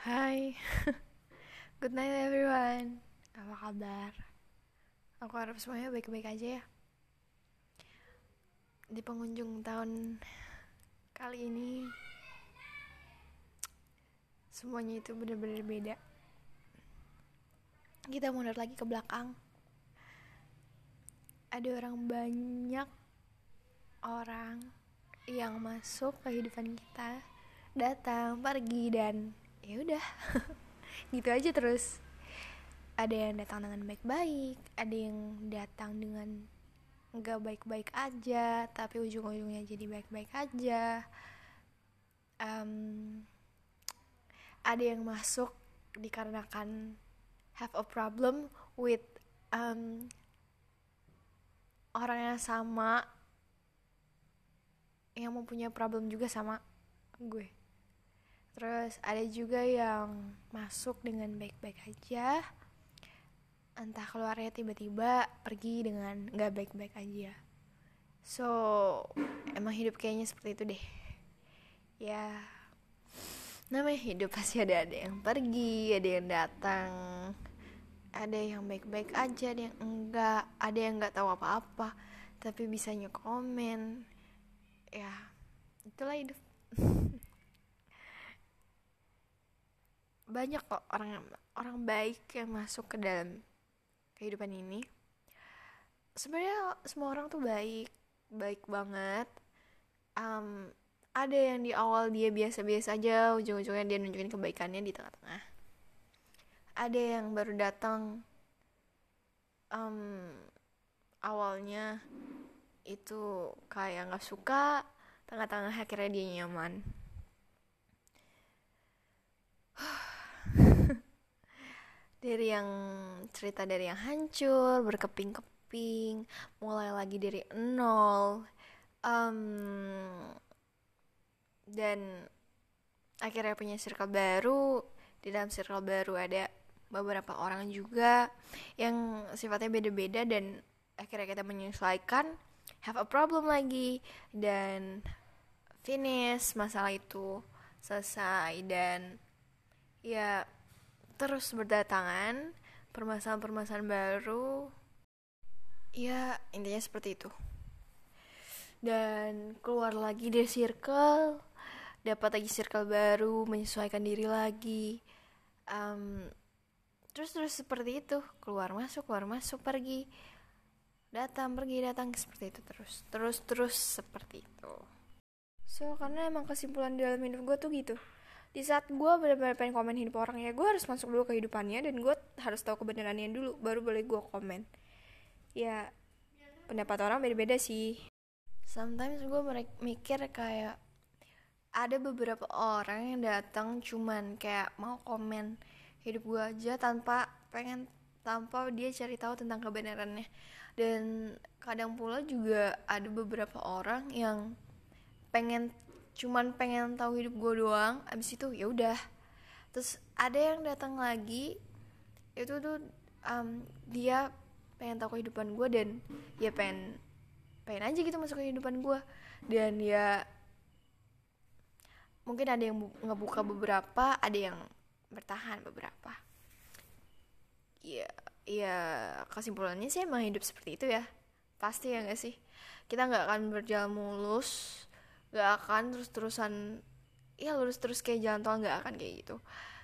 Hai. Good night everyone. Apa kabar? Aku harap semuanya baik-baik aja ya. Di pengunjung tahun kali ini Semuanya itu benar-benar beda. Kita mundur lagi ke belakang. Ada orang banyak Orang yang masuk kehidupan kita datang pergi dan ya udah. Gitu aja terus. Ada yang datang dengan baik-baik ada yang datang dengan nggak baik-baik aja tapi ujung-ujungnya jadi baik-baik aja. Um, ada yang masuk dikarenakan have a problem with um, orang yang sama yang mempunyai problem juga sama gue terus ada juga yang masuk dengan baik-baik aja. Entah keluarnya tiba-tiba pergi dengan nggak baik-baik aja. So emang hidup kayaknya seperti itu deh. Ya namanya hidup pasti ada ada yang pergi ada yang datang. Ada yang baik-baik aja ada yang enggak. Ada yang nggak tahu apa-apa tapi bisanya komen. Ya itulah hidup banyak kok orang orang baik yang masuk ke dalam kehidupan ini. Sebenarnya semua orang tuh baik baik banget. Um, ada yang di awal dia biasa-biasa aja ujung-ujungnya dia nunjukin kebaikannya di tengah-tengah. Ada yang baru datang um, awalnya itu kayak nggak suka tengah-tengah akhirnya dia nyaman dari yang cerita dari yang hancur berkeping-keping mulai lagi dari nol um, dan akhirnya punya circle baru. Di dalam circle baru ada beberapa orang juga yang sifatnya beda-beda dan akhirnya kita menyesuaikan have a problem lagi dan finish masalah itu selesai. Dan ya terus berdatangan permasalahan-permasalahan baru. Ya intinya seperti itu. Dan keluar lagi dari circle dapat lagi circle baru menyesuaikan diri lagi. Um, terus terus seperti itu. Keluar masuk keluar masuk pergi. Datang pergi datang seperti itu terus. Terus terus seperti itu. So karena emang kesimpulan dalam hidup gue tuh gitu di saat gue benar-benar pengen komen hidup orang ya gue harus masuk dulu kehidupannya dan gue harus tahu kebenarannya dulu baru boleh gue komen. Ya pendapat orang beda-beda sih. Sometimes gue mikir kayak ada beberapa orang yang datang cuman kayak mau komen hidup gue aja tanpa pengen tanpa dia cari tahu tentang kebenarannya. Dan kadang pula juga ada beberapa orang yang pengen cuman pengen tahu hidup gue doang abis itu ya udah. Terus ada yang datang lagi itu tuh um, dia pengen tahu kehidupan gue dan ya pengen pengen aja gitu masuk kehidupan gue dan ya mungkin ada yang ngebuka beberapa ada yang bertahan beberapa. Ya ya kesimpulannya sih emang hidup seperti itu ya. Pasti ya gak sih? Kita nggak akan berjalan mulus gak akan terus-terusan ya lurus terus kayak jalan tol gak akan kayak gitu.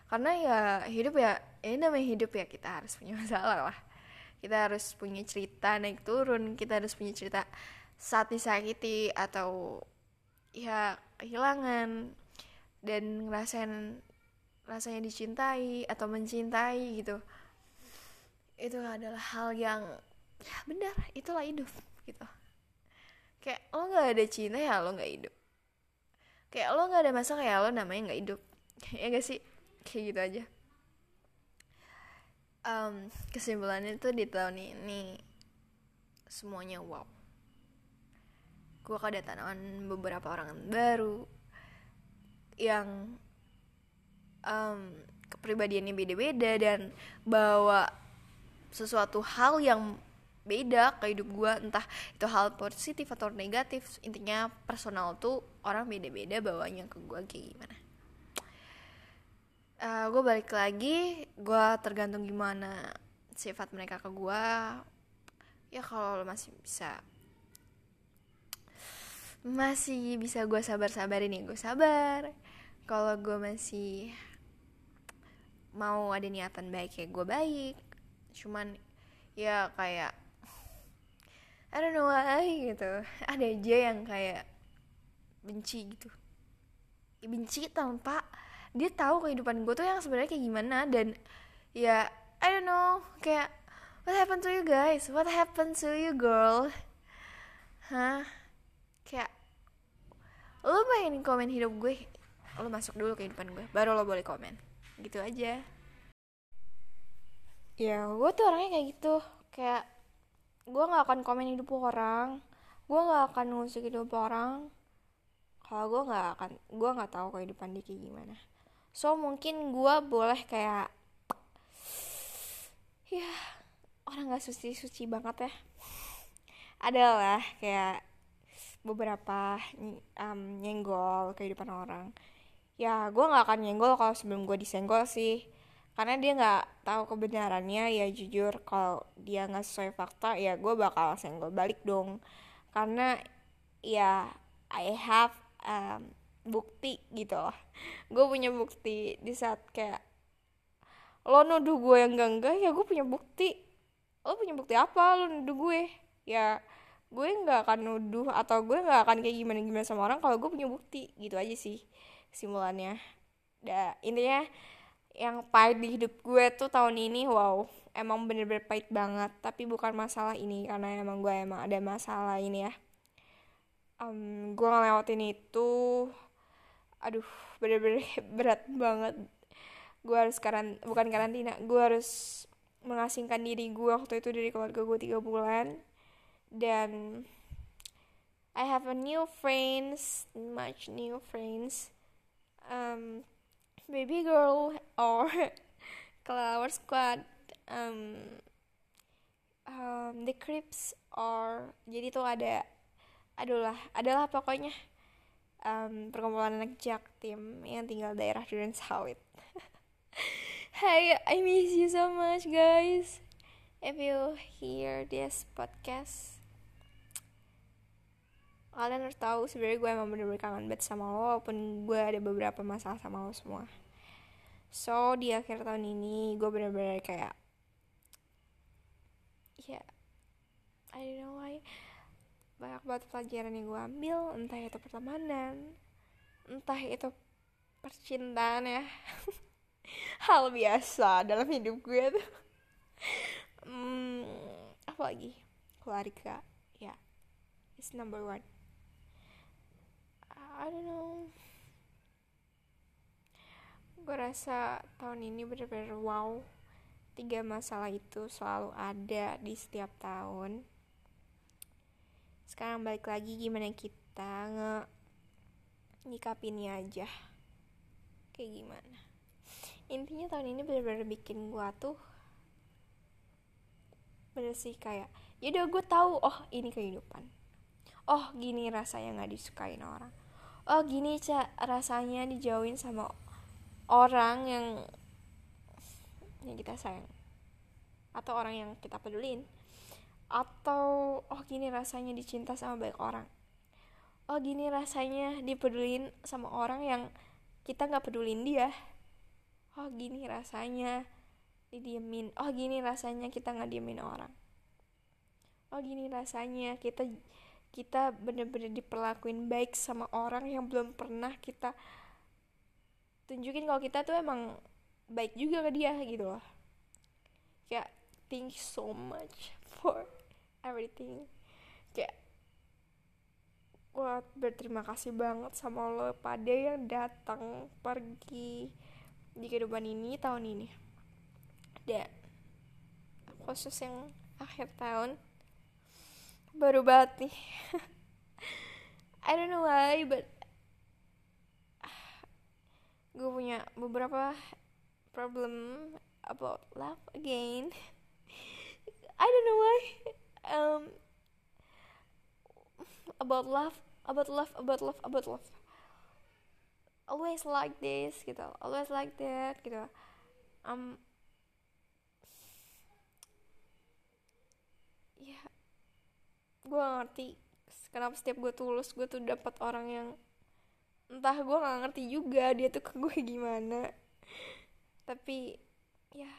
Karena ya hidup ya ini namanya hidup ya kita harus punya masalah lah. Kita harus punya cerita naik turun kita harus punya cerita saat disakiti atau ya kehilangan dan ngerasain rasanya dicintai atau mencintai gitu. Itu adalah hal yang ya benar itulah hidup gitu. Kayak lo nggak ada cinta ya lo nggak hidup kayak lo nggak ada masalah ya lo namanya nggak hidup. Ya gak sih? Kayak gitu aja. Um, kesimpulannya tuh di tahun ini semuanya wow. Gue kedatangan beberapa orang baru yang um, kepribadiannya beda-beda dan bawa sesuatu hal yang beda ke hidup gue entah itu hal positif atau negatif. Intinya personal tuh orang beda-beda bawanya ke gue kayak gimana. Uh, gue balik lagi gue tergantung gimana sifat mereka ke gue ya kalau masih bisa masih bisa gue sabar-sabarin ya gue sabar. Kalau gue masih mau ada niatan baik ya gue baik. Cuman ya kayak I don't know why gitu. Ada aja yang kayak benci gitu. Ya, benci tanpa dia tahu kehidupan gue tuh yang sebenarnya kayak gimana dan ya I don't know kayak what happened to you guys? What happened to you girl? Hah? Kayak lo pengen komen hidup gue lo masuk dulu kehidupan gue baru lo boleh komen. Gitu aja. Ya gue tuh orangnya kayak gitu. Kayak gue nggak akan komen hidup orang. Gue nggak akan ngusik hidup orang. Kalau gue nggak akan gue nggak tahu kehidupan dia kayak gimana. So mungkin gue boleh kayak ya orang nggak suci suci banget ya. Adalah kayak beberapa um, nyenggol kehidupan orang. Ya gue nggak akan nyenggol kalau sebelum gue disenggol sih karena dia nggak tahu kebenarannya ya jujur kalau dia nggak sesuai fakta ya gue bakal senggol balik dong. Karena ya I have um, bukti gitu loh. Gue punya bukti di saat kayak lo nuduh gue yang enggak enggak ya gue punya bukti. Lo punya bukti apa? Lo nuduh gue. Ya gue nggak akan nuduh atau gue nggak akan kayak gimana gimana sama orang kalau gue punya bukti. Gitu aja sih kesimpulannya. Da intinya yang pahit di hidup gue tuh tahun ini wow emang bener-bener pahit banget. Tapi bukan masalah ini karena emang gue emang ada masalah ini ya. Um, gue ngelewatin itu aduh bener-bener berat banget. Gue harus karan bukan karantina gue harus mengasingkan diri gue. Waktu itu dari keluarga gue tiga bulan. Dan I have a new friends much new friends. Um, baby girl or Flower Squad um, um, The Crips or jadi tuh ada adalah adalah pokoknya um, perkumpulan anak tim yang tinggal daerah Duren Sawit. Hi, I miss you so much guys. If you hear this podcast, kalian harus tahu sebenarnya gue emang bener-bener kangen banget sama lo walaupun gue ada beberapa masalah sama lo semua. So di akhir tahun ini gue bener-bener kayak ya yeah, I don't know why banyak banget pelajaran yang gue ambil entah itu pertemanan entah itu percintaan ya. Hal biasa dalam hidup gue tuh. Hmm, apa lagi? Keluarga ya yeah. it's number one I don't know. Gue rasa tahun ini bener-bener wow. Tiga masalah itu selalu ada di setiap tahun. Sekarang balik lagi gimana kita nge nyikapinnya aja. Kayak gimana? Intinya tahun ini bener-bener bikin gue tuh bener sih kayak yaudah gue tahu oh ini kehidupan. Oh gini rasanya nggak disukain orang oh gini cak rasanya dijauhin sama orang yang yang kita sayang. Atau orang yang kita pedulin atau oh gini rasanya dicinta sama banyak orang. Oh gini rasanya dipedulin sama orang yang kita nggak pedulin dia. Oh gini rasanya didiemin. Oh gini rasanya kita nggak diemin orang. Oh gini rasanya kita kita bener-bener diperlakuin baik sama orang yang belum pernah kita tunjukin kalau kita tuh emang baik juga ke dia gitu loh. Kayak thank you so much for everything. Kayak gue berterima kasih banget sama lo pada yang datang pergi di kehidupan ini tahun ini. Dan khusus yang akhir tahun baru banget nih. I don't know why but gue punya beberapa problem about love again. I don't know why. Um about love about love about love about love. Always like this gitu. Always like that gitu. Um ya gue ngerti kenapa setiap gue tulus gue tuh dapat orang yang entah gue nggak ngerti juga dia tuh ke gue gimana tapi ya yeah.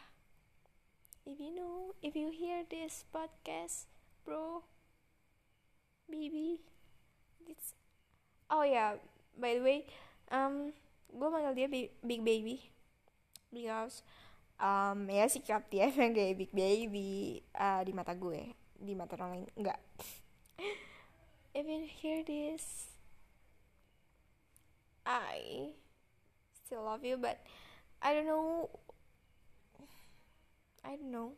if you know if you hear this podcast bro baby it's oh ya yeah, by the way um gue manggil dia big baby because um ya sikap dia emang kayak big baby uh, di mata gue di mata orang lain enggak if you hear this I still love you but I don't know I don't know.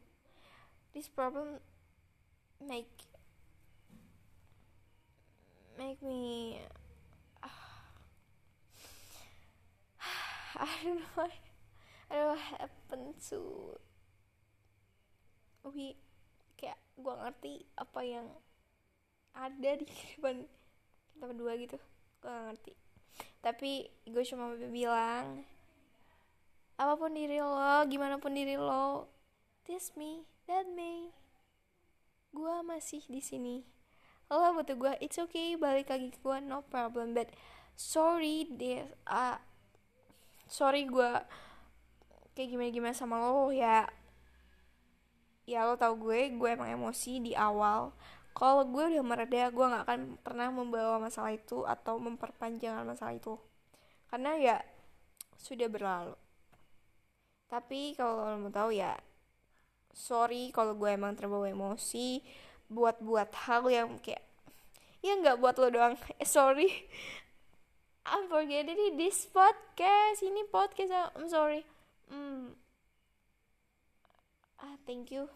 This problem make make me I don't know I don't know what happened to we kayak gue ngerti apa yang ada di kehidupan kita berdua gitu. Gue gak ngerti. Tapi gue cuma bilang apa pun diri lo gimana pun diri lo this me that me. Gue masih di sini. Lo butuh gue it's okay balik lagi ke gue no problem. But sorry deh uh, sorry gue kayak gimana gimana sama lo ya. Ya lo tau gue gue emang emosi di awal kalau gue udah mereda gue nggak akan pernah membawa masalah itu atau memperpanjang masalah itu. Karena ya sudah berlalu. Tapi kalau lo mau tahu ya sorry kalau gue emang terbawa emosi buat buat hal yang kayak ya nggak buat lo doang. Eh, sorry. I'm forgetting this podcast ini podcast I'm sorry. Hmm. ah thank you.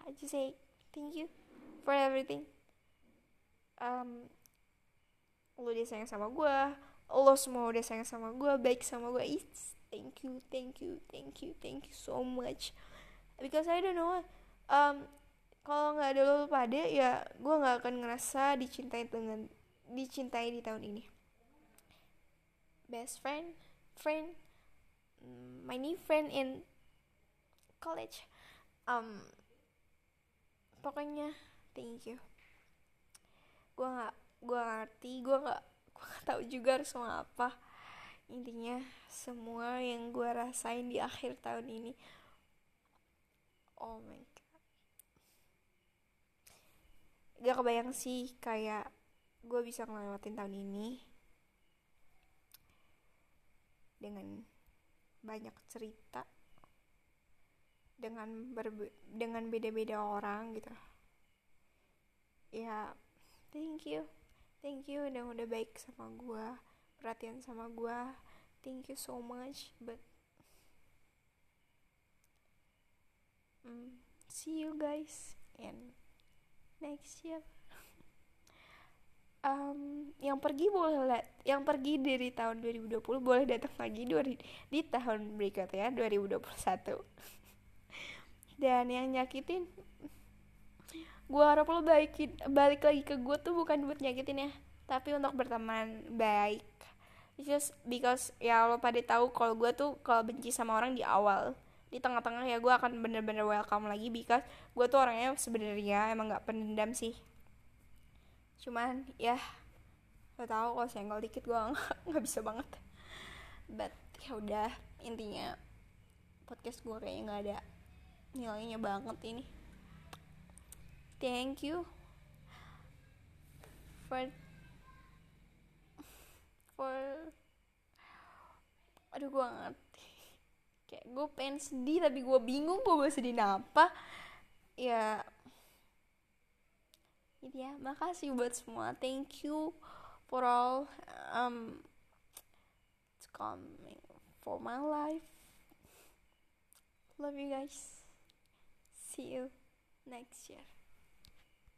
How to say thank you for everything. Um, lo udah sayang sama gue lo semua udah sayang sama gue baik sama gue it's thank you thank you thank you thank you so much. Because I don't know um, kalau nggak ada lo pada ya gue nggak akan ngerasa dicintai dengan dicintai di tahun ini. Best friend friend my new friend in college. Um pokoknya thank you. Gue nggak gue ngerti gue nggak gue nggak tahu juga harus apa. Intinya semua yang gue rasain di akhir tahun ini. Oh my god. Gak kebayang sih kayak gue bisa ngelewatin tahun ini dengan banyak cerita dengan berbe dengan beda-beda orang gitu. Ya thank you. Thank you udah udah baik sama gue perhatian sama gue thank you so much but mm, see you guys in next year. Um, yang pergi boleh yang pergi dari tahun 2020 boleh datang lagi di, di tahun berikutnya 2021 dan yang nyakitin gue harap lo baikin balik lagi ke gue tuh bukan buat nyakitin ya tapi untuk berteman baik. Just because ya lo pada tahu kalau gue tuh kalau benci sama orang di awal di tengah-tengah ya gue akan bener-bener welcome lagi because gue tuh orangnya sebenarnya emang nggak pendendam sih. Cuman ya lo tau kalau senggol dikit gue nggak bisa banget. But ya udah intinya podcast gue kayaknya nggak ada nilainya banget ini. Thank you for for aduh gue ngerti. Kayak gue pengen sedih tapi gue bingung gue sedih apa. Ya ini ya. Makasih buat semua. Thank you for all um it's coming for my life. Love you guys See you next year.